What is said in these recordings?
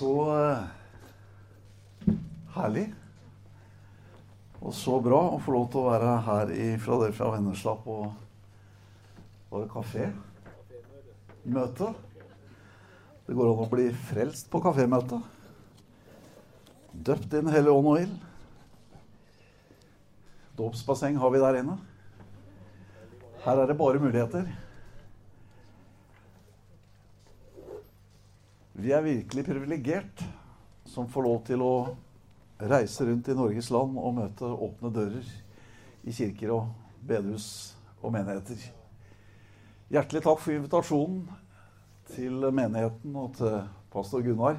Så eh, herlig. Og så bra å få lov til å være her i Philadelphia Vennesla på Var det kafé? Møte. Det går an å bli frelst på kafémøte. Døpt i Den ånd og ild. Dåpsbasseng har vi der inne. Her er det bare muligheter. Vi er virkelig privilegert som får lov til å reise rundt i Norges land og møte åpne dører i kirker og bedehus og menigheter. Hjertelig takk for invitasjonen til menigheten og til pastor Gunnar.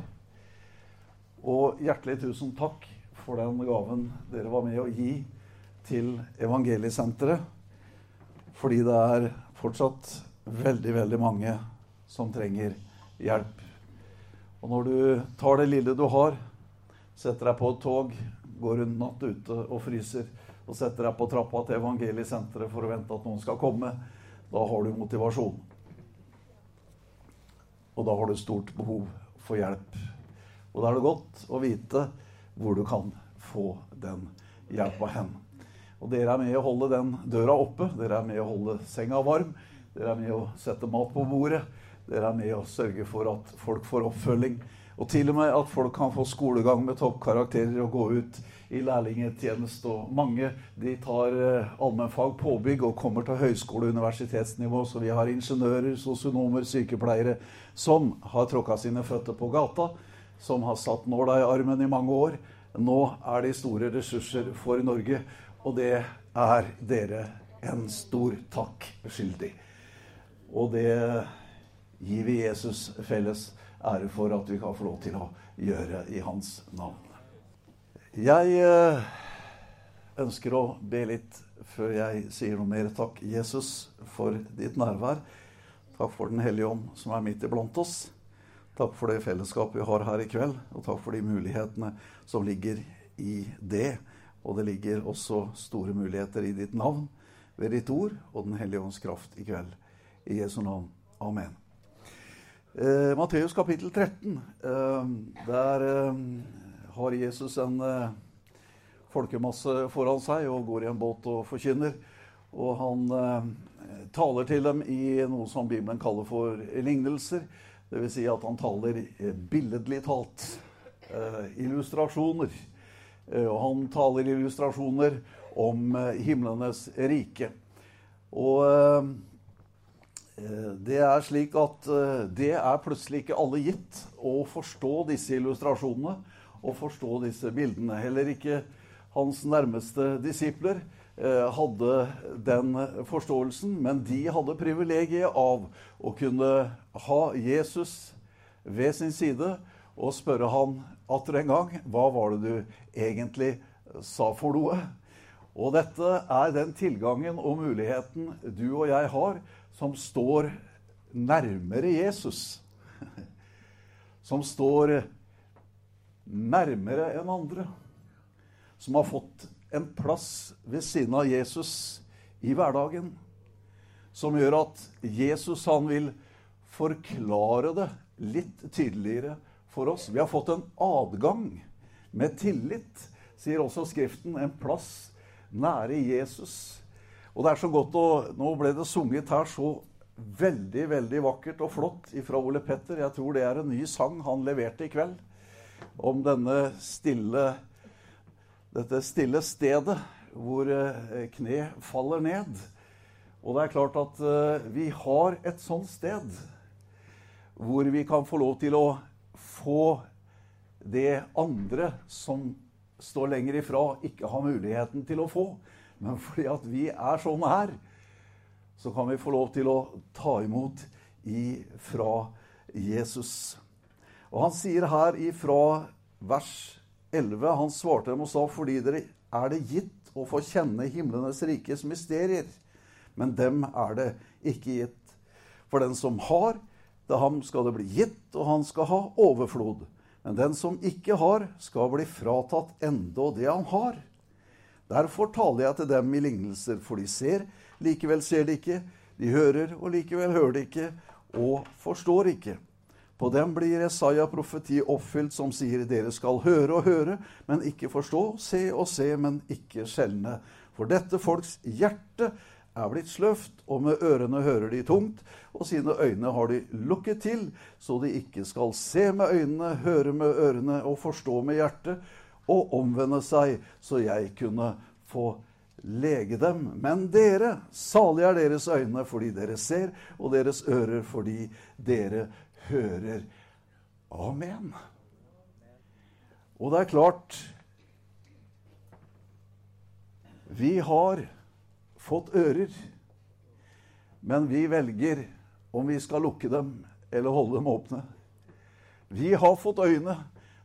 Og hjertelig tusen takk for den gaven dere var med å gi til Evangeliesenteret. Fordi det er fortsatt veldig, veldig mange som trenger hjelp og når du tar det lille du har, setter deg på et tog, går en natt ute og fryser, og setter deg på trappa til evangeliesenteret for å vente at noen skal komme, da har du motivasjon. Og da har du stort behov for hjelp. Og da er det godt å vite hvor du kan få den hjelpa hen. Og dere er med å holde den døra oppe. Dere er med å holde senga varm. Dere er med å sette mat på bordet. Dere er med å sørge for at folk får oppfølging. Og til og med at folk kan få skolegang med toppkarakterer og gå ut i lærlingetjeneste. Og mange de tar eh, allmennfag påbygg og kommer til høyskole- og universitetsnivå. Så vi har ingeniører, sosionomer, sykepleiere som har tråkka sine føtter på gata. Som har satt nåla i armen i mange år. Nå er de store ressurser for Norge, og det er dere en stor takk skyldig. Og det gir vi Jesus felles ære for at vi kan få lov til å gjøre i hans navn. Jeg eh, ønsker å be litt før jeg sier noe mer. Takk, Jesus, for ditt nærvær. Takk for Den hellige ånd som er midt iblant oss. Takk for det fellesskapet vi har her i kveld, og takk for de mulighetene som ligger i det. Og det ligger også store muligheter i ditt navn, ved ditt ord og Den hellige ånds kraft i kveld. I Jesu navn. Amen. Eh, Matteus kapittel 13. Eh, der eh, har Jesus en eh, folkemasse foran seg og går i en båt og forkynner. Og han eh, taler til dem i noe som Bibelen kaller for lignelser. Dvs. Si at han taler eh, billedlig talt. illustrasjoner. og han taler illustrasjoner om himlenes rike. Og det er slik at eh, det er plutselig ikke alle gitt å forstå disse illustrasjonene og forstå disse bildene. Heller ikke hans nærmeste disipler eh, hadde den forståelsen, men de hadde privilegiet av å kunne ha Jesus ved sin side og spørre han atter en gang hva var det du egentlig sa for noe. Og dette er den tilgangen og muligheten du og jeg har som står nærmere Jesus. Som står nærmere enn andre. Som har fått en plass ved siden av Jesus i hverdagen. Som gjør at Jesus han vil forklare det litt tydeligere for oss. Vi har fått en adgang med tillit, sier også Skriften. En plass nære Jesus. Og det er så godt å Nå ble det sunget her så veldig, veldig vakkert og flott fra Ole Petter. Jeg tror det er en ny sang han leverte i kveld. Om denne stille Dette stille stedet hvor eh, kne faller ned. Og det er klart at eh, vi har et sånt sted hvor vi kan få lov til å få det andre som står lenger ifra, ikke har muligheten til å få. Men fordi at vi er sånn her, så kan vi få lov til å ta imot ifra Jesus. Og han sier her ifra vers 11 Han svarte dem og sa fordi dere er det gitt å få kjenne himlenes rikes mysterier. Men dem er det ikke gitt. For den som har, til ham skal det bli gitt, og han skal ha overflod. Men den som ikke har, skal bli fratatt enda det han har. Derfor taler jeg til dem i lignelser, for de ser, likevel ser de ikke. De hører, og likevel hører de ikke, og forstår ikke. På dem blir Jesaja profeti oppfylt, som sier, dere skal høre og høre, men ikke forstå, se og se, men ikke skjelne. For dette folks hjerte er blitt sløvt, og med ørene hører de tungt, og sine øyne har de lukket til, så de ikke skal se med øynene, høre med ørene og forstå med hjertet, og omvende seg, så jeg kunne få lege dem. Men dere, salige er deres øyne fordi dere ser, og deres ører fordi dere hører. Amen. Og det er klart Vi har fått ører, men vi velger om vi skal lukke dem eller holde dem åpne. Vi har fått øyne.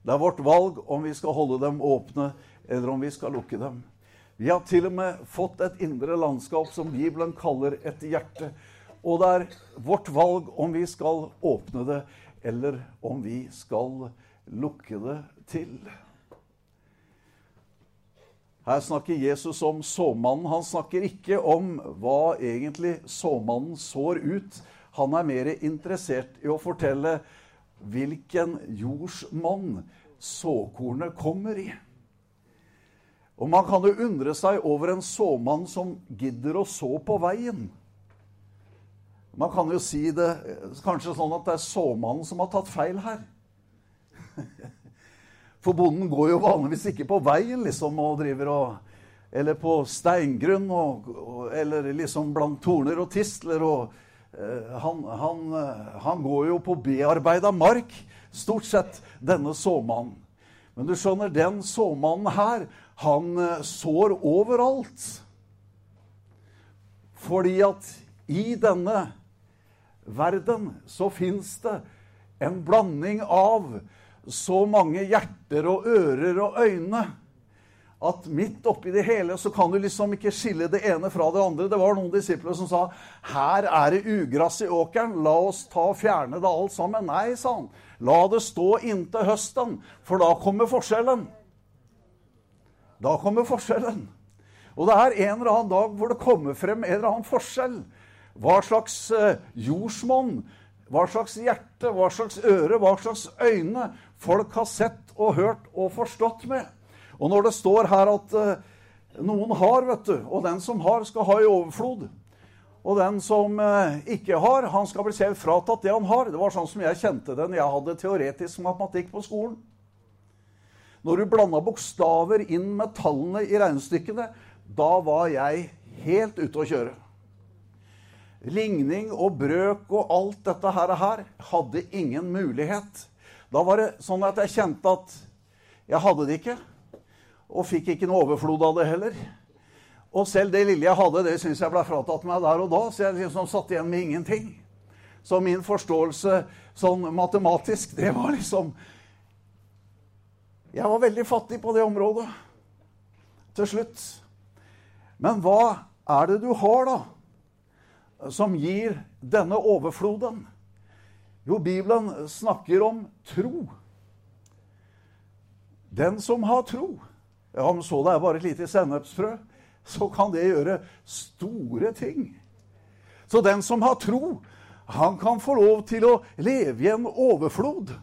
Det er vårt valg om vi skal holde dem åpne eller om vi skal lukke dem. Vi har til og med fått et indre landskap som Bibelen kaller et hjerte. Og det er vårt valg om vi skal åpne det, eller om vi skal lukke det til. Her snakker Jesus om såmannen. Han snakker ikke om hva egentlig såmannen sår ut. Han er mer interessert i å fortelle hvilken jordsmonn såkornet kommer i. Og man kan jo undre seg over en såmann som gidder å så på veien. Man kan jo si det kanskje sånn at det er såmannen som har tatt feil her. For bonden går jo vanligvis ikke på veien liksom og driver og Eller på steingrunn og, og, eller liksom blant torner og tistler. og han, han, han, går jo på bearbeida mark, stort sett, denne såmannen. Men du skjønner, den såmannen her, han eh, sår overalt. Fordi at i denne verden så fins det en blanding av så mange hjerter og ører og øyne at midt oppi det hele så kan du liksom ikke skille det ene fra det andre. Det var noen disipler som sa her er det ugress i åkeren, la oss ta og fjerne det alt sammen. Nei, sa han. La det stå inntil høsten, for da kommer forskjellen. Da kommer forskjellen. Og det er en eller annen dag hvor det kommer frem en eller annen forskjell. Hva slags eh, jordsmonn, hva slags hjerte, hva slags øre, hva slags øyne folk har sett og hørt og forstått med. Og når det står her at eh, noen har, vet du, og den som har, skal ha i overflod. Og den som eh, ikke har, han skal bli selv fratatt det han har. Det var sånn som jeg kjente det når jeg hadde teoretisk matematikk på skolen. Når du blanda bokstaver inn med tallene i regnestykkene, da var jeg helt ute å kjøre. Ligning og brøk og alt dette her, hadde ingen mulighet. Da var det sånn at jeg kjente at jeg hadde det ikke. Og fikk ikke noe overflod av det heller. Og selv det lille jeg hadde, det syns jeg ble fratatt meg der og da. Så jeg liksom satt igjen med ingenting. Så min forståelse sånn matematisk, det var liksom jeg var veldig fattig på det området til slutt. Men hva er det du har, da, som gir denne overfloden? Jo, Bibelen snakker om tro. Den som har tro om så det er bare et lite sennepsfrø, så kan det gjøre store ting. Så den som har tro, han kan få lov til å leve i en overflod.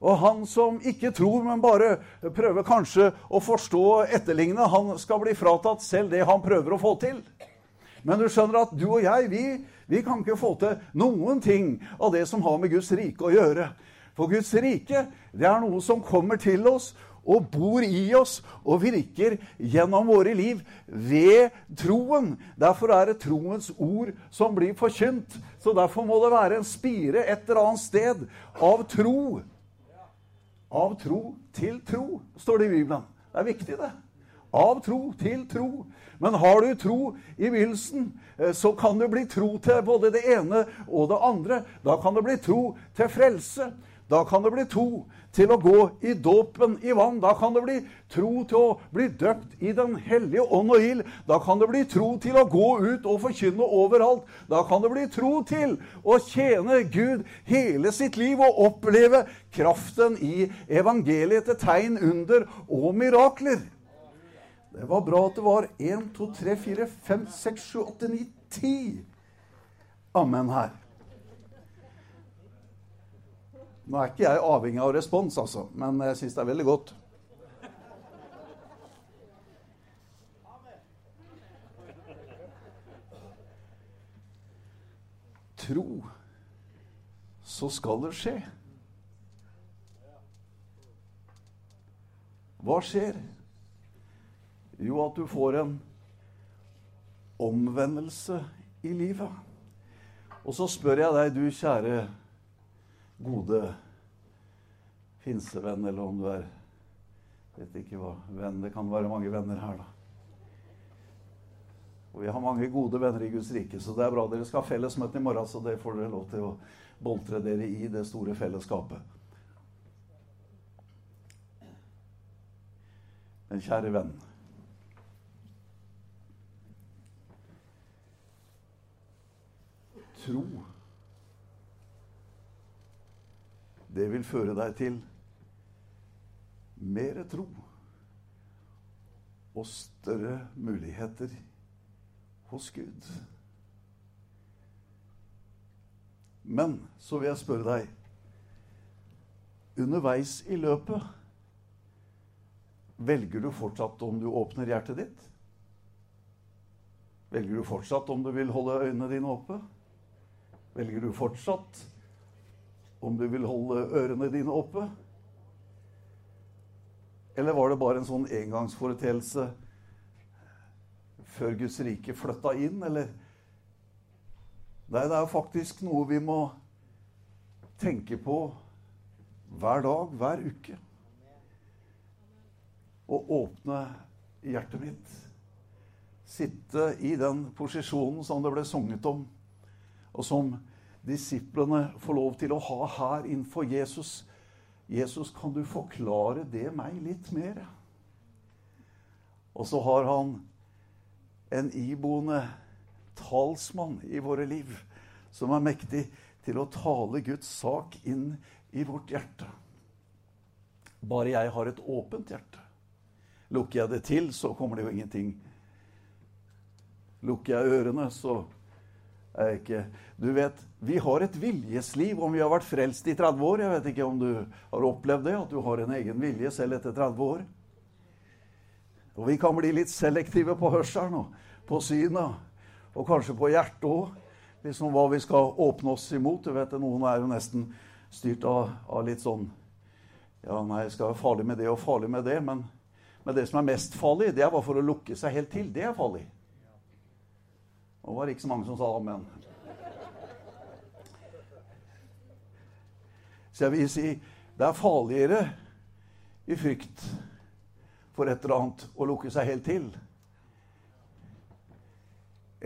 Og han som ikke tror, men bare prøver kanskje å forstå og etterligne, han skal bli fratatt selv det han prøver å få til. Men du skjønner at du og jeg, vi, vi kan ikke få til noen ting av det som har med Guds rike å gjøre. For Guds rike, det er noe som kommer til oss og bor i oss og virker gjennom våre liv ved troen. Derfor er det troens ord som blir forkynt. Så derfor må det være en spire et eller annet sted av tro av tro til tro, står det i Bibelen. Det er viktig, det. Av tro til tro. Men har du tro i begynnelsen, eh, så kan du bli tro til både det ene og det andre. Da kan det bli tro til frelse. Da kan det bli tro til å gå i dåpen i vann. Da kan det bli tro til å bli døpt i Den hellige ånd og ild. Da kan det bli tro til å gå ut og forkynne overalt. Da kan det bli tro til å tjene Gud hele sitt liv og oppleve kraften i evangeliet til tegn, under og mirakler. Det var bra at det var 1, 2, 3, 4, 5, 6, 7, 8, 9, 10 Amen her. Nå er ikke jeg avhengig av respons, altså, men jeg syns det er veldig godt. Tro, så skal det skje. Hva skjer? Jo, at du får en omvendelse i livet. Og så spør jeg deg, du kjære gode pinsevenn, eller om du er Vet ikke hva venn Det kan være mange venner her, da. Og vi har mange gode venner i Guds rike, så det er bra. Dere skal ha fellesmøte i morgen, så det får dere lov til å boltre dere i det store fellesskapet. Men kjære venn Tro det vil føre deg til mer tro og større muligheter hos Gud. Men så vil jeg spørre deg Underveis i løpet velger du fortsatt om du åpner hjertet ditt? Velger du fortsatt om du vil holde øynene dine oppe? Velger du fortsatt om du vil holde ørene dine oppe? Eller var det bare en sånn engangsforeteelse før Guds rike flytta inn, eller Nei, det er faktisk noe vi må tenke på hver dag, hver uke. Å åpne hjertet mitt. Sitte i den posisjonen som det ble sunget om, og som disiplene får lov til å ha her innenfor Jesus. Jesus, kan du forklare det meg litt mer? Og så har han en iboende talsmann i våre liv som er mektig til å tale Guds sak inn i vårt hjerte. Bare jeg har et åpent hjerte. Lukker jeg det til, så kommer det jo ingenting. Lukker jeg ørene, så er ikke Du vet, vi har et viljesliv om vi har vært frelst i 30 år. Jeg vet ikke om du har opplevd det, at du har en egen vilje selv etter 30 år. Og vi kan bli litt selektive på hørselen og på synet, og kanskje på hjertet òg. Liksom hva vi skal åpne oss imot. Du vet, Noen er jo nesten styrt av, av litt sånn Ja, nei, jeg skal være farlig med det og farlig med det. Men, men det som er mest farlig, det er bare for å lukke seg helt til. Det er farlig. Var det ikke så mange som sa amen. Så jeg vil si det er farligere i frykt for et eller annet å lukke seg helt til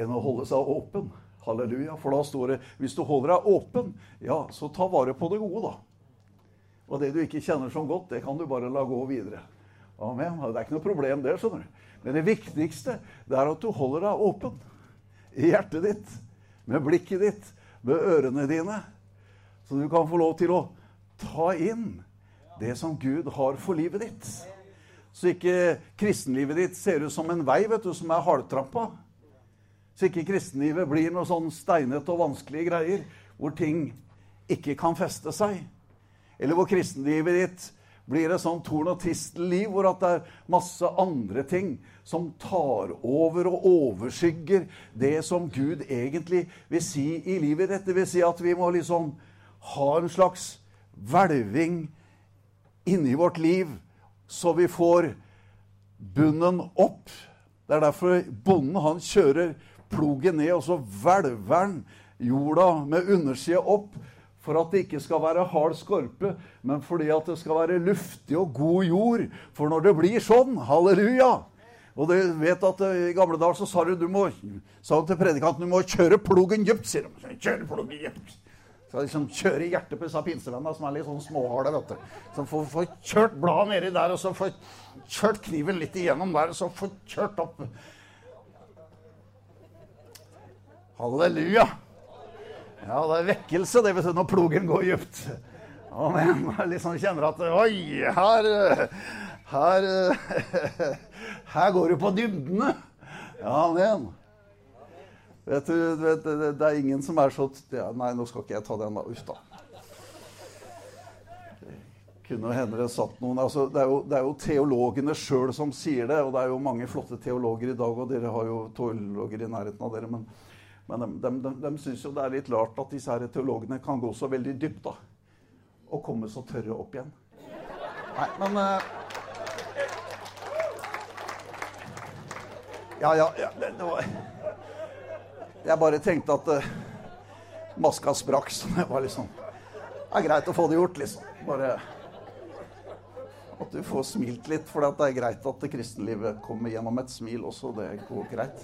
enn å holde seg åpen. Halleluja. For da står det hvis du holder deg åpen, ja, så ta vare på det gode, da. Og det du ikke kjenner som godt, det kan du bare la gå videre. Amen. Det er ikke noe problem, det. skjønner du. Men det viktigste det er at du holder deg åpen i hjertet ditt, med blikket ditt, med ørene dine. Så du kan få lov til å ta inn det som Gud har for livet ditt. Så ikke kristenlivet ditt ser ut som en vei vet du, som er hardtrampa. Så ikke kristenlivet blir noe sånn steinete og vanskelige greier hvor ting ikke kan feste seg. Eller hvor kristenlivet ditt blir et sånn torn og tistel-liv hvor at det er masse andre ting som tar over og overskygger det som Gud egentlig vil si i livet ditt. Det vil si at vi må liksom ha en slags hvelving inni vårt liv, så vi får bunnen opp. Det er derfor bonden han kjører plogen ned, og så hvelver han jorda med undersida opp for at det ikke skal være hard skorpe, men fordi at det skal være luftig og god jord. For når det blir sånn, halleluja Og du vet at eh, I gamle dager så sa du, du må, sa til predikanten du må kjøre plogen dypt. sier de. Kjøre plogen dypt. Skal liksom kjøre i hjertet på disse pinsevennene som er litt sånn småharde. vet du. Så får, får kjørt bladet nedi der, og så får kjørt kniven litt igjennom der, og så får kjørt opp Halleluja. Ja, det er vekkelse, det, du, når plogen går dypt. Amen. Liksom kjenner at Oi, her Her Her går du på dybdene. Ja, men. Vet du, vet, det er ingen som er så Nei, nå skal ikke jeg ta den, da. Uff, da. kunne hende det satt noen altså, det, er jo, det er jo teologene sjøl som sier det, og det er jo mange flotte teologer i dag, og dere har jo teologer i nærheten av dere. Men, men de, de, de, de syns jo det er litt rart at disse her teologene kan gå så veldig dypt, da. Og komme så tørre opp igjen. Nei, men uh, Ja, ja, ja det, det var Jeg bare tenkte at uh, maska sprakk, så det var liksom Det er greit å få det gjort, liksom. Bare at du får smilt litt, for det er greit at kristenlivet kommer gjennom et smil også. Det går greit.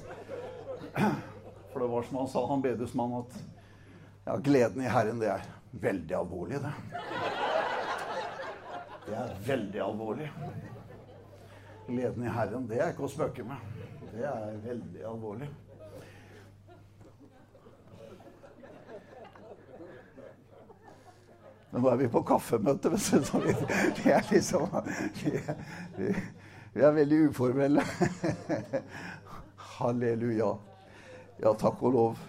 For det var som han sa, han bedehusmannen, at ja, gleden i Herren, det er veldig alvorlig, det. Det er veldig alvorlig. Gleden i Herren, det er ikke å spøke med. Det er veldig alvorlig. Men nå er vi på kaffemøte, så vi, vi er liksom vi vi, vi er veldig uformelle. Halleluja. Ja, takk og lov.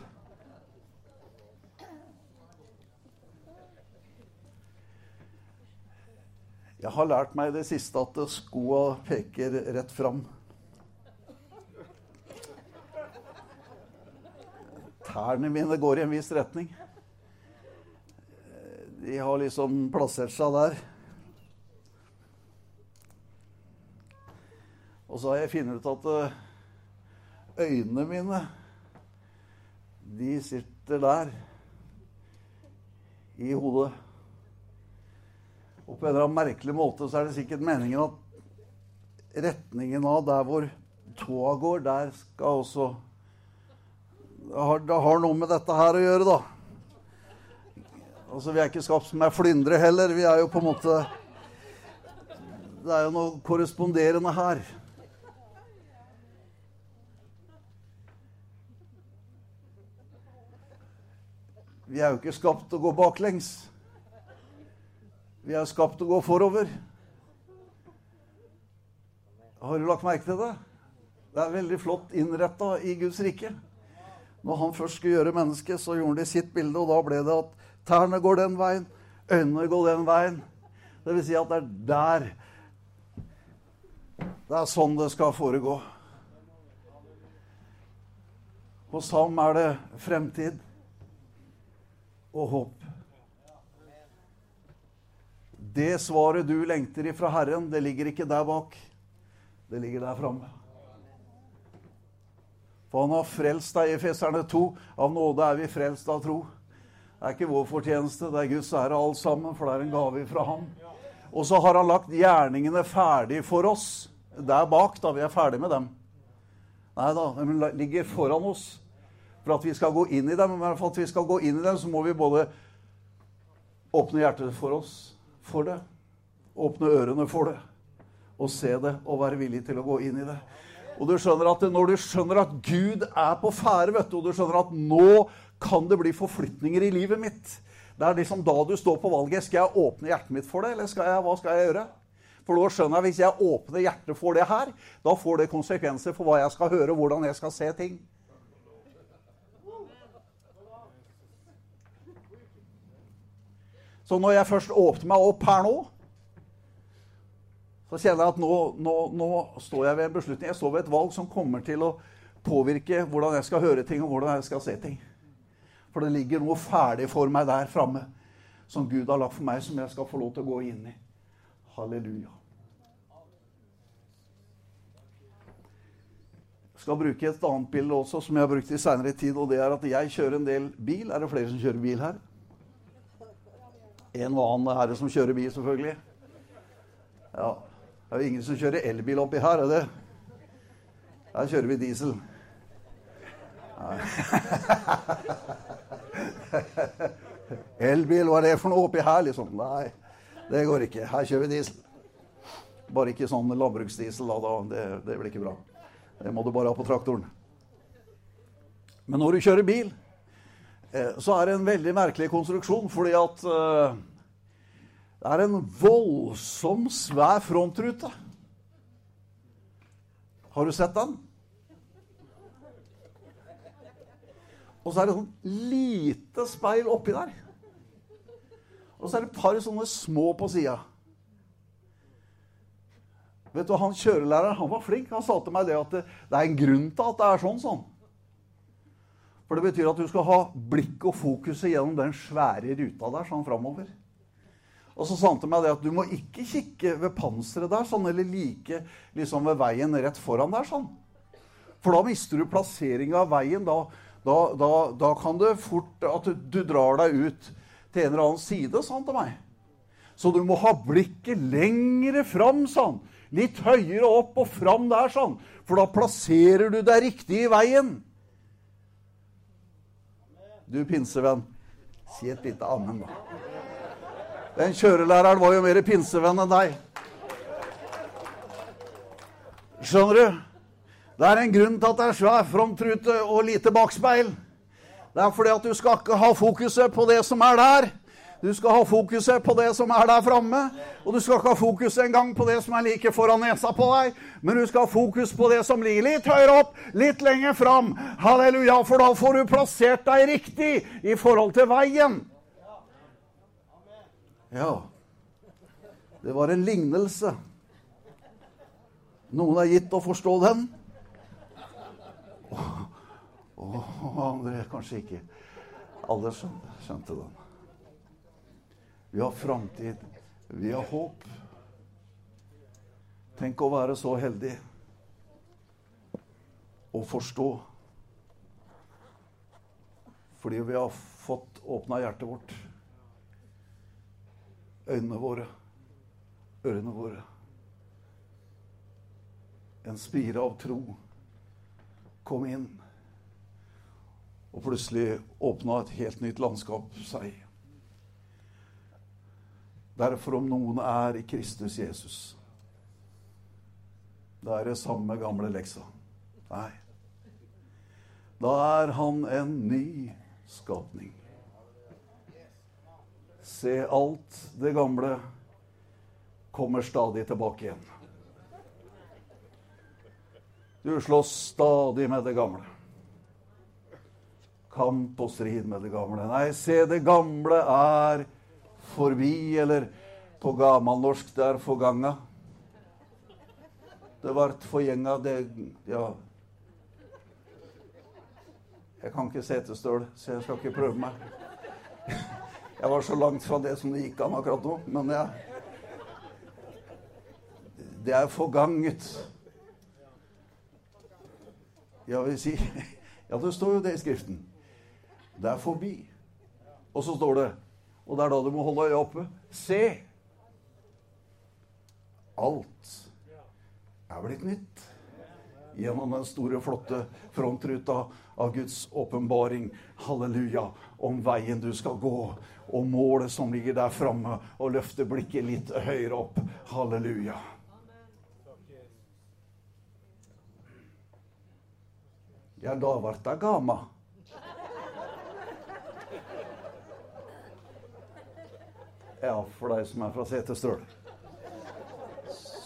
Jeg har lært meg i det siste at skoa peker rett fram. Tærne mine går i en viss retning. De har liksom plassert seg der. Og så har jeg funnet ut at eh, øynene mine, de sitter der i hodet. Og på en eller annen merkelig måte så er det sikkert meningen at retningen av der hvor tåa går, der skal også Det har, det har noe med dette her å gjøre, da. Altså, Vi er ikke skapt som er flyndre heller. Vi er jo på en måte Det er jo noe korresponderende her. Vi er jo ikke skapt til å gå baklengs. Vi er skapt til å gå forover. Har du lagt merke til det? Det er veldig flott innretta i Guds rike. Når han først skulle gjøre mennesket, så gjorde i sitt bilde, og da ble det at Tærne går den veien, øynene går den veien. Det vil si at det er der Det er sånn det skal foregå. Hos ham er det fremtid og håp. Det svaret du lengter ifra Herren, det ligger ikke der bak. Det ligger der framme. For han har frelst deg i Feserne 2. Av nåde er vi frelst av tro. Det er ikke vår fortjeneste, det er Guds ære alt sammen, for det er en gave fra ham. Og så har han lagt gjerningene ferdig for oss. Der bak, da. Vi er ferdig med dem. Nei da, de ligger foran oss for at vi skal gå inn i dem. Men for at vi skal gå inn i dem, så må vi både åpne hjertet for oss for det, åpne ørene for det, og se det og være villig til å gå inn i det. Og du skjønner at Når du skjønner at Gud er på ferde, og du skjønner at nå kan det bli forflytninger i livet mitt. Det er liksom da du står på valget. Skal jeg åpne hjertet mitt for det, eller skal jeg, hva skal jeg gjøre? For da skjønner jeg Hvis jeg åpner hjertet for det her, da får det konsekvenser for hva jeg skal høre, hvordan jeg skal se ting. Så når jeg først åpner meg opp her nå, så kjenner jeg at nå, nå, nå står jeg ved en beslutning. Jeg står ved et valg som kommer til å påvirke hvordan jeg skal høre ting, og hvordan jeg skal se ting. For det ligger noe ferdig for meg der framme som Gud har lagt for meg, som jeg skal få lov til å gå inn i. Halleluja. Jeg skal bruke et annet bilde også, som jeg har brukt i seinere tid. og det er at Jeg kjører en del bil. Er det flere som kjører bil her? En og annen er det som kjører bil, selvfølgelig. Ja, Det er jo ingen som kjører elbil oppi her, er det? Her kjører vi diesel. Elbil, hva er det for noe oppi her, liksom? Nei, det går ikke. Her kjører vi diesel. Bare ikke sånn landbruksdiesel, da. Det, det blir ikke bra. Det må du bare ha på traktoren. Men når du kjører bil, eh, så er det en veldig merkelig konstruksjon, fordi at eh, det er en voldsom, svær frontrute. Har du sett den? Og så er det sånn lite speil oppi der. Og så er det et par sånne små på sida. Vet du, Han kjørelæreren han var flink. Han sa til meg det at det, det er en grunn til at det er sånn. sånn. For det betyr at du skal ha blikk og fokuset gjennom den svære ruta der sånn framover. Og så sa han til meg det at du må ikke kikke ved panseret der, sånn, eller like liksom ved veien rett foran der. sånn. For da mister du plasseringa av veien. Da, da, da, da, kan det fort at du, du, drar deg ut til en eller annen side, sa han til meg. Så du må ha blikket lengre fram, sa han. Litt høyere opp og fram der, sånn. For da plasserer du deg riktig i veien. Du pinsevenn, si et lite amen, da. Den kjørelæreren var jo mer pinsevenn enn deg. Skjønner du? Det er en grunn til at det er svær frontrute og lite bakspeil. Det er fordi at du skal ikke ha fokuset på det som er der. Du skal ha fokuset på det som er der framme. Og du skal ikke ha fokuset engang på det som er like foran nesa på deg. Men du skal ha fokus på det som ligger litt høyere opp, litt lenger fram. Halleluja, for da får du plassert deg riktig i forhold til veien. Ja, det var en lignelse. Noen er gitt å forstå den. Og andre kanskje ikke. Alle skjønte, skjønte den. Vi har framtid. Vi har håp. Tenk å være så heldig å forstå. Fordi vi har fått åpna hjertet vårt øynene våre, ørene våre. En spire av tro kom inn, og plutselig åpna et helt nytt landskap seg. Derfor, om noen er i Kristus Jesus, da er det samme gamle leksa. Nei. Da er han en ny skapning. Se, alt det gamle kommer stadig tilbake igjen. Du slåss stadig med det gamle. Kamp og strid med det gamle. Nei, se, det gamle er forbi, eller på gammelnorsk det er forganga. Det vart forgjenga, det Ja. Jeg kan ikke setestøl, så jeg skal ikke prøve meg. Jeg var så langt fra det som det gikk an akkurat nå. Men jeg Det er forganget. Jeg vil si Ja, det står jo det i Skriften. Det er forbi. Og så står det Og det er da du må holde øya oppe. Se! Alt er blitt nytt gjennom den store, flotte frontruta av Guds åpenbaring. Halleluja. Om veien du skal gå, og målet som ligger der framme, og løfte blikket litt høyere opp. Halleluja. Ja, da ble jeg gama. Ja, for deg som er fra Setesdøl.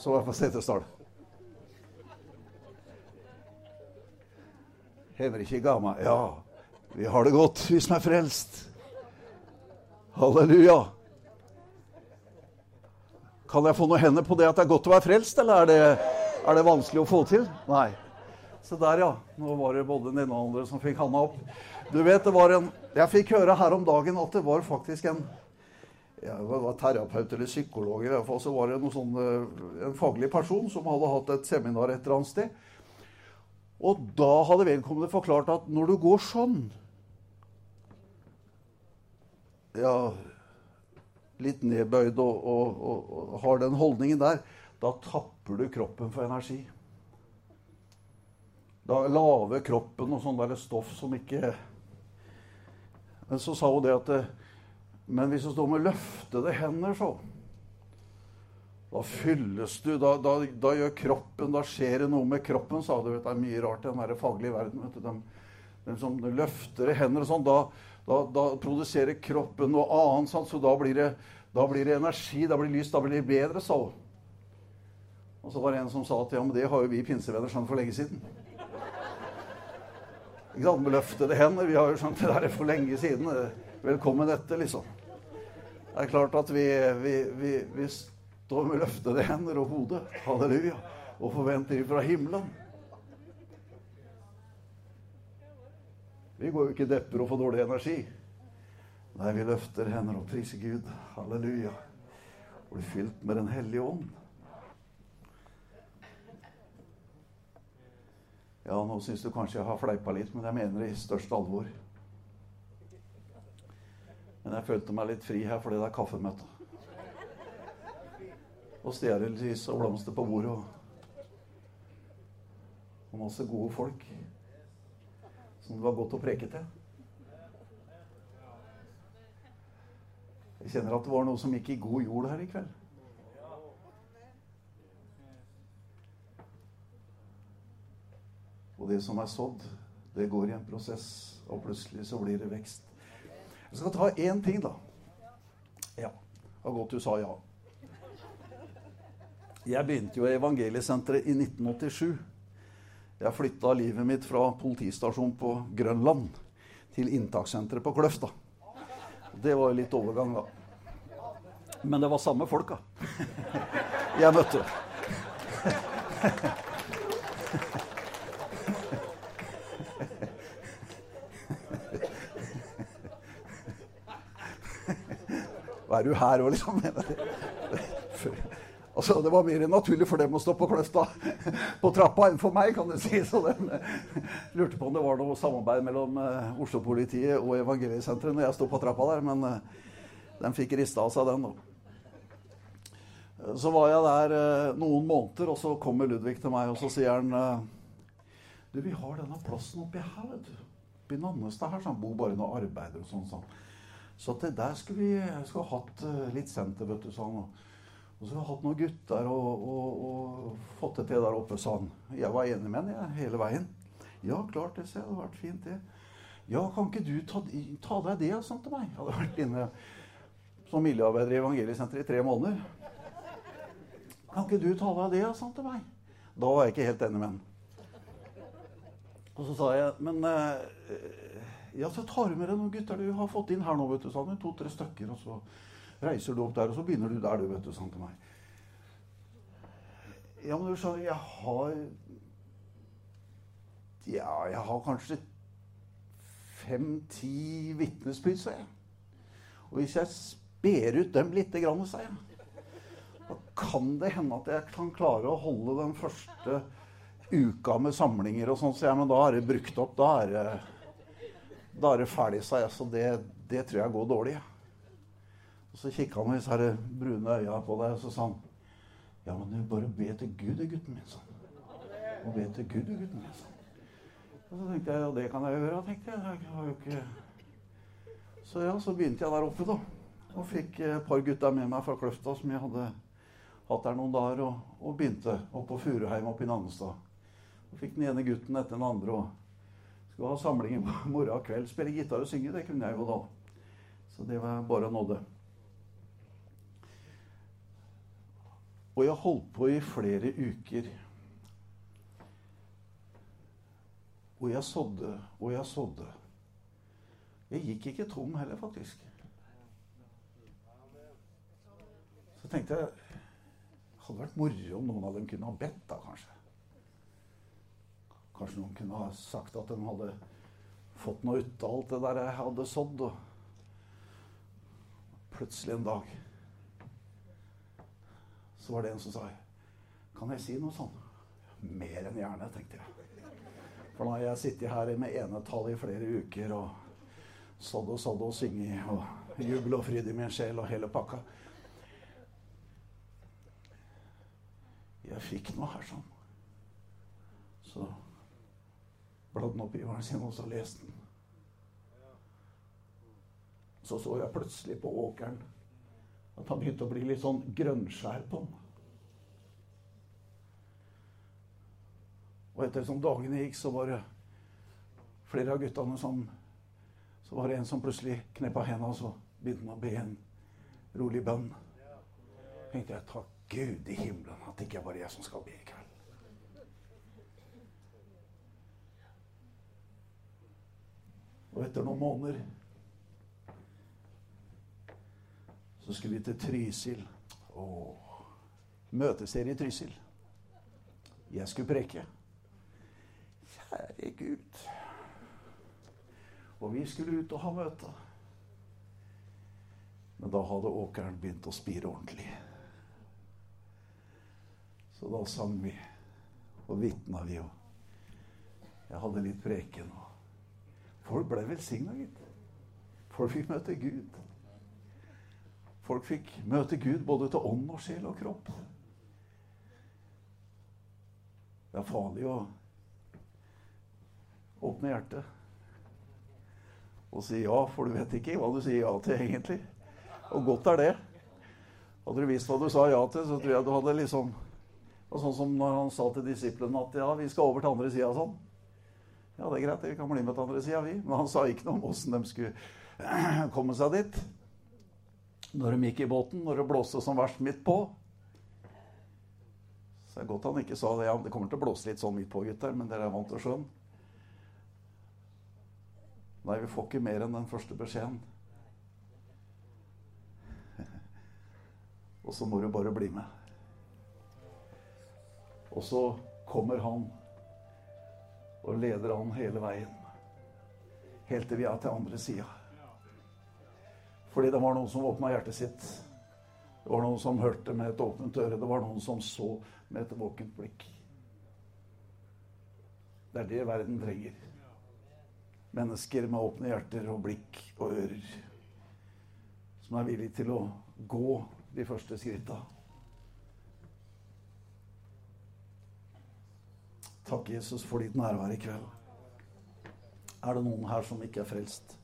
Så er jeg fra Setesdal. Hever ikke Gama. Ja, vi har det godt, vi som er frelst. Halleluja. Kan jeg få noen hender på det at det er godt å være frelst, eller er det, er det vanskelig å få til? Nei. Se der, ja. Nå var det både den ene og den andre som fikk handa opp. Du vet, det var en Jeg fikk høre her om dagen at det var faktisk en det var terapeut eller psykolog, i hvert fall, så var det sånn, eh, en faglig person som hadde hatt et seminar et eller annet sted. Og da hadde vedkommende forklart at når du går sånn ja, litt nedbøyd og, og, og, og, har den holdningen der, da tapper du kroppen for energi. Da laver kroppen noe sånn der stoff som ikke Men så sa hun det at Men hvis du står med løftede hender, så Da fylles du da, da, da, gjør kroppen Da skjer det noe med kroppen, sa du. Det er mye rart i den faglige verden. vet du, de, de som løfter hender og sånn. da da, da, produserer kroppen noe annet, sant? så da blir, det, da blir, det, energi, da blir det lys, da blir det bedre, sa hun. Og så var det en som sa at ja, men det har jo vi pinsevenner skjønt for lenge siden. Ikke sant? Med løftede hender. Vi har jo skjønt det der for lenge siden. Velkommen etter, liksom. Det er klart at vi, vi, vi, vi står med løftede hender og hode. Halleluja. Og forventer fra himmelen. Vi går jo ikke depper og får dårlig energi. Nei, vi løfter hender og priser Gud. Halleluja. Og blir fylt med Den hellige ånd. Ja, nå syns du kanskje jeg har fleipa litt, men jeg mener det i største alvor. Men jeg følte meg litt fri her fordi det er kaffemøte. Og stearinlys og blomster på bordet. Og, og masse gode folk som det var godt å preke til. Jeg kjenner at det var noe som gikk i god jord her i kveld. Og det som er sådd, det går i en prosess, og plutselig så blir det vekst. Jeg skal ta én ting, da. Ja. Det var godt du sa ja. Jeg begynte jo i Evangeliesenteret i 1987. Jeg flytta livet mitt fra politistasjonen på Grønland til inntakssenteret på Kløfta. Det var jo litt overgang, da. Men det var samme folka jeg møtte. Hva er du her òg, liksom? Altså, det var mer naturlig for dem å stå på Kløfta på trappa enn for meg, kan du si. Så de lurte på om det var noe samarbeid mellom uh, Oslo-politiet og Evangeliesenteret når jeg sto på trappa der, men uh, de fikk rista av seg den, da. Så var jeg der noen måneder, og så kommer Ludvig til meg, og så sier han Du, vi har denne plassen oppi her, vet du. Oppi Nannestad her, så han bor bare noen arbeidere og sånn. sånn. Så det der skulle vi skulle hatt litt senter, vet du, sa han. Og så har vi hatt noen gutter og, og, og, fått det til der oppe, sa han. Jeg var enig med han jeg, hele veien. Ja, klart det. Det hadde vært fint, det. Ja, kan ikke du ta, ta deg det, sånn til meg? Jeg hadde vært inne som miljøarbeider i Evangeliesenteret i tre måneder. Kan ikke du ta deg det, sånn til meg? Da var jeg ikke helt enig med han. Og så sa jeg, men ja, så tar du med deg noen gutter du har fått inn her nå, vet du, sa han. To-tre stykker. og så reiser du opp der, og så begynner du der, du, vet du, sånn til meg. Ja, men du skjønner, jeg har Ja, jeg har kanskje fem-ti vitnesbyrd, sa jeg. Og hvis jeg sper ut dem lite grann, sa jeg, da kan det hende at jeg kan klare å holde den første uka med samlinger og sånn, så jeg, men da er det brukt opp. Da er det, da er det ferdig, sa jeg. Så det, det tror jeg går dårlig. Ja. Og Så kikka han med disse brune øya på deg, og så sa han Ja, men du bare be til Gud, gutten min, sånn. Og be til Gud, gutten min, sånn. Og så tenkte jeg ja, det kan jeg gjøre, tenkte jeg. jeg har jo ikke... Så ja, så begynte jeg der oppe, da. Og fikk et par gutter med meg fra Kløfta som jeg hadde hatt der noen dager, og, og begynte oppe på Furuheim oppe i Nannestad. Og fikk den ene gutten etter den andre og skulle ha samling i morgen og kveld. Spille gitar og synge, det kunne jeg jo da. Så det var bare nåde. Og jeg holdt på i flere uker. Og jeg sådde og jeg sådde. Jeg gikk ikke tom heller, faktisk. Så tenkte jeg hadde vært moro om noen av dem kunne ha bedt, da, kanskje. Kanskje noen kunne ha sagt at de hadde fått noe ut av alt det der jeg hadde sådd. Og plutselig en dag så var det en som sa Kan jeg si noe sånn? Mer enn gjerne, tenkte jeg. For nå har jeg sittet her med enetall i flere uker og sådd og sådd og synge og jubel og fryd i min sjel og hele pakka. Jeg fikk noe her sånn. Så bladde den opp i bibelen sin, og så leste den. Så så jeg plutselig på åkeren at han begynte å bli litt sånn grønnskjær på ham. Og etter som dagene gikk, så var det flere av guttene som Så var det en som plutselig kneppa hendene, og så begynte han å be en rolig bønn. tenkte jeg takk Gud i himmelen at det ikke er bare jeg som skal be i kveld. Og etter noen måneder så skulle vi til Trysil. Åh, møteserie i Trysil. Jeg skulle preke. Kjære Gud. Og vi skulle ut og ha møte. Men da hadde åkeren begynt å spire ordentlig. Så da sang vi, og vitna vi, jo. jeg hadde litt preken. Folk ble velsigna, gitt. Folk fikk møte Gud. Folk fikk møte Gud både til ånd og sjel og kropp. Det er farlig å åpne hjertet og si ja, for du vet ikke hva du sier ja til, egentlig. Og godt er det. Hadde du visst hva du sa ja til, så tror jeg du hadde liksom og Sånn som når han sa til disiplene at ja, vi skal over til andre sida sånn. Ja, det er greit, vi kan bli med til andre sida, vi. Men han sa ikke noe om åssen de skulle komme seg dit. Når de gikk i båten, når det blåste som verst midt på. Så det er godt han ikke sa det. Ja, det kommer til å blåse litt sånn midt på, gutter, men dere er vant til sjøen. Nei, vi får ikke mer enn den første beskjeden. Og så må du bare bli med. Og så kommer han og leder an hele veien. Helt til vi er til andre sida. Fordi det var noen som åpna hjertet sitt. Det var noen som hørte med et åpent øre. Det var noen som så med et våkent blikk. Det er det verden trenger. Mennesker med åpne hjerter og blikk og ører. Som er villige til å gå de første skritta. Takk, Jesus, for ditt nærvær i kveld. Er det noen her som ikke er frelst,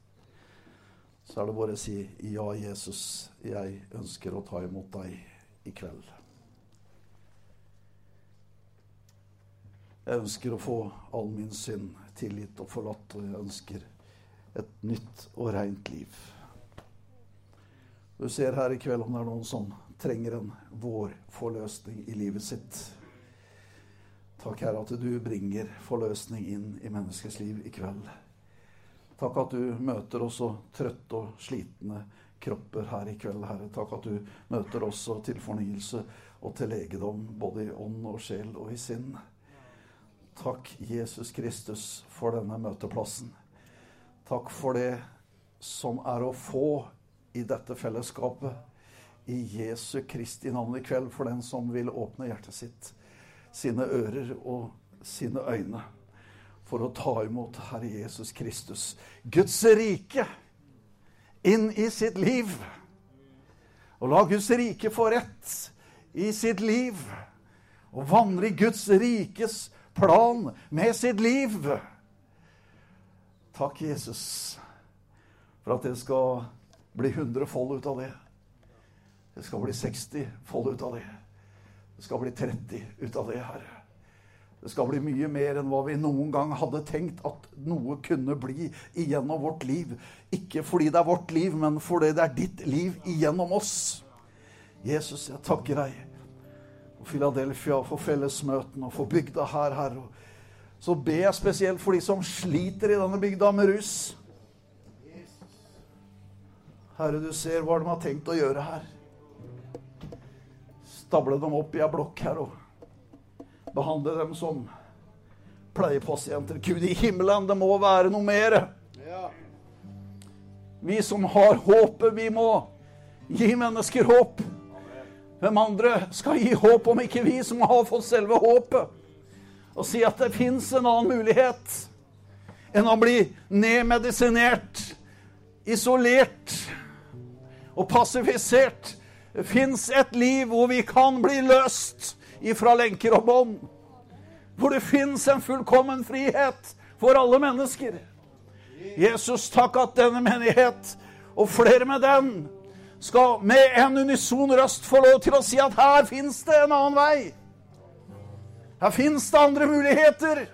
så er det bare å si ja, Jesus, jeg ønsker å ta imot deg i kveld. Jeg ønsker å få all min synd tilgitt og forlatt, og jeg ønsker et nytt og rent liv. Du ser her i kveld om det er noen som trenger en vårforløsning i livet sitt. Takk, Herre, at du bringer forløsning inn i menneskets liv i kveld. Takk at du møter også trøtte og slitne kropper her i kveld, Herre. Takk at du møter også til fornyelse og til legedom, både i ånd og sjel og i sinn. Takk, Jesus Kristus, for denne møteplassen. Takk for det som er å få i dette fellesskapet. I Jesu Kristi navn i kveld for den som vil åpne hjertet sitt, sine ører og sine øyne for å ta imot Herre Jesus Kristus, Guds rike, inn i sitt liv. Og la Guds rike få rett i sitt liv. Og vandre i Guds rikes plan med sitt liv. Takk, Jesus, for at det skal bli 100 fold ut av det. Det skal bli 60 fold ut av det. Det skal bli 30 ut av det, Herre. Det skal bli mye mer enn hva vi noen gang hadde tenkt at noe kunne bli igjennom vårt liv. Ikke fordi det er vårt liv, men fordi det er ditt liv igjennom oss. Jesus, jeg takker deg for Philadelphia, for fellesmøtene og for bygda her, Herre. Så ber jeg spesielt for de som sliter i denne bygda med rus. Herre, du ser hva de har tenkt å gjøre her. Stable dem opp i ei blokk her og behandle dem som pleiepasienter. Gud i himmelen, det må være noe mer. Vi som har håpet, vi må gi mennesker håp. Hvem andre skal gi håp om ikke vi som har fått selve håpet? Og si at det fins en annen mulighet enn å bli nedmedisinert, isolert og passifisert. Det fins et liv hvor vi kan bli løst ifra lenker og bånd. Hvor det fins en fullkommen frihet for alle mennesker. Jesus, takk at denne menighet, og flere med den, skal med en unison røst få lov til å si at her fins det en annen vei. Her fins det andre muligheter.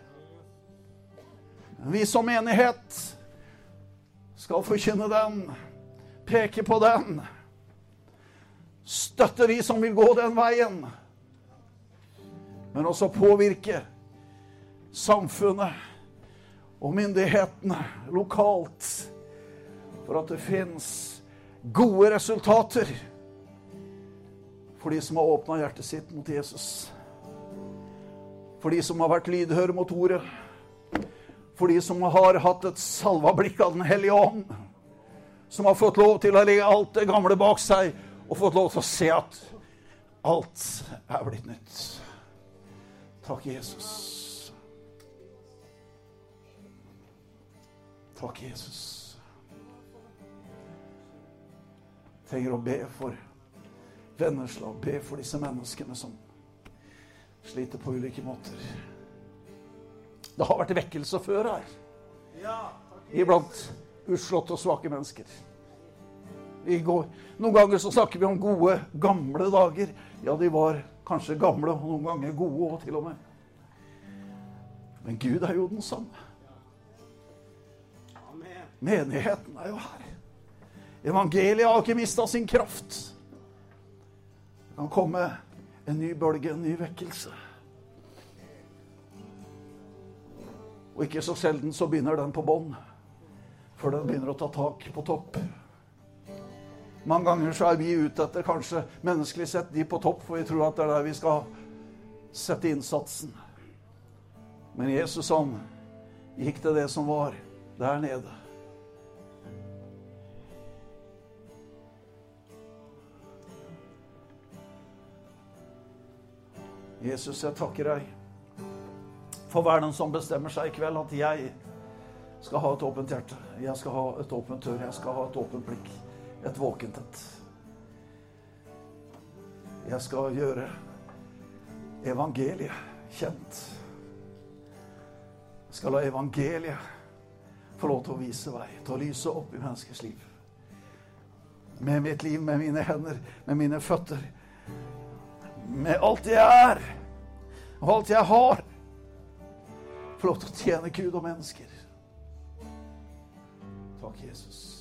Vi som menighet skal forkynne den peke på den. Støtte de som vil gå den veien. Men også påvirke samfunnet og myndighetene lokalt for at det fins gode resultater For de som har åpna hjertet sitt mot Jesus. For de som har vært lydhøre mot ordet. For de som har hatt et salva blikk av Den hellige ånd. Som har fått lov til å legge alt det gamle bak seg og fått lov til å se at alt er blitt nytt. Takk, Jesus. Takk, Jesus. Trenger å be for venneslag, be for disse menneskene som sliter på ulike måter. Det har vært vekkelse før her. Iblant utslåtte og svake mennesker. Går, noen ganger så snakker vi om gode, gamle dager. Ja, de var kanskje gamle, og noen ganger gode òg, til og med. Men Gud er jo den samme. Menigheten er jo her. Evangeliet har ikke mista sin kraft. Det kan komme en ny bølge, en ny vekkelse. Og ikke så sjelden så begynner den på bånn, før den begynner å ta tak på topp. Mange ganger så er vi ute etter kanskje menneskelig sett de på topp, for vi tror at det er der vi skal sette innsatsen. Men Jesus han gikk til det som var der nede. Jesus, jeg takker deg for hver den som bestemmer seg i kveld at jeg skal ha et åpent hjerte. Jeg skal ha et åpent øre. Jeg skal ha et åpent blikk. Et våkent et. Jeg skal gjøre evangeliet kjent. Jeg skal la evangeliet få lov til å vise vei, til å lyse opp i menneskers liv. Med mitt liv, med mine hender, med mine føtter. Med alt jeg er, og alt jeg har få lov til å tjene Gud og mennesker. Takk, Jesus.